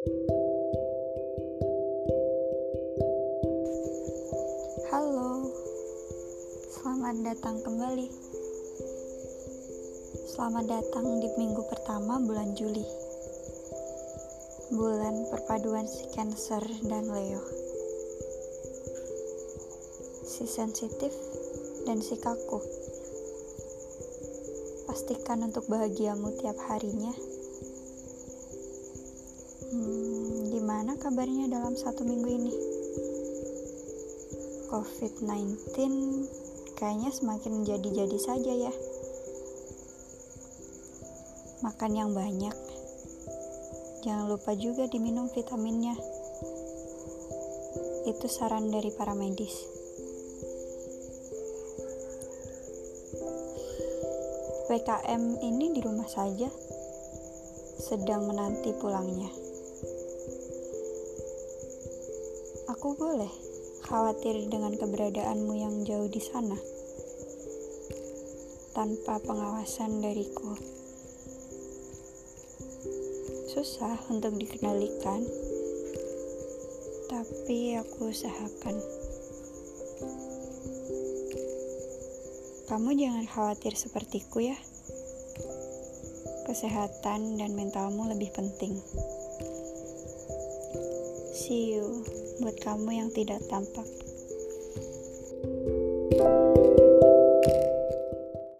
Halo, selamat datang kembali. Selamat datang di minggu pertama bulan Juli, bulan perpaduan si Cancer dan Leo, si sensitif dan si kaku. Pastikan untuk bahagiamu tiap harinya. Hmm, gimana kabarnya dalam satu minggu ini? COVID-19 kayaknya semakin jadi-jadi saja ya. Makan yang banyak. Jangan lupa juga diminum vitaminnya. Itu saran dari para medis. PKM ini di rumah saja, sedang menanti pulangnya. Aku boleh khawatir dengan keberadaanmu yang jauh di sana tanpa pengawasan dariku. Susah untuk dikendalikan, tapi aku usahakan. Kamu jangan khawatir sepertiku ya. Kesehatan dan mentalmu lebih penting. See you buat kamu yang tidak tampak.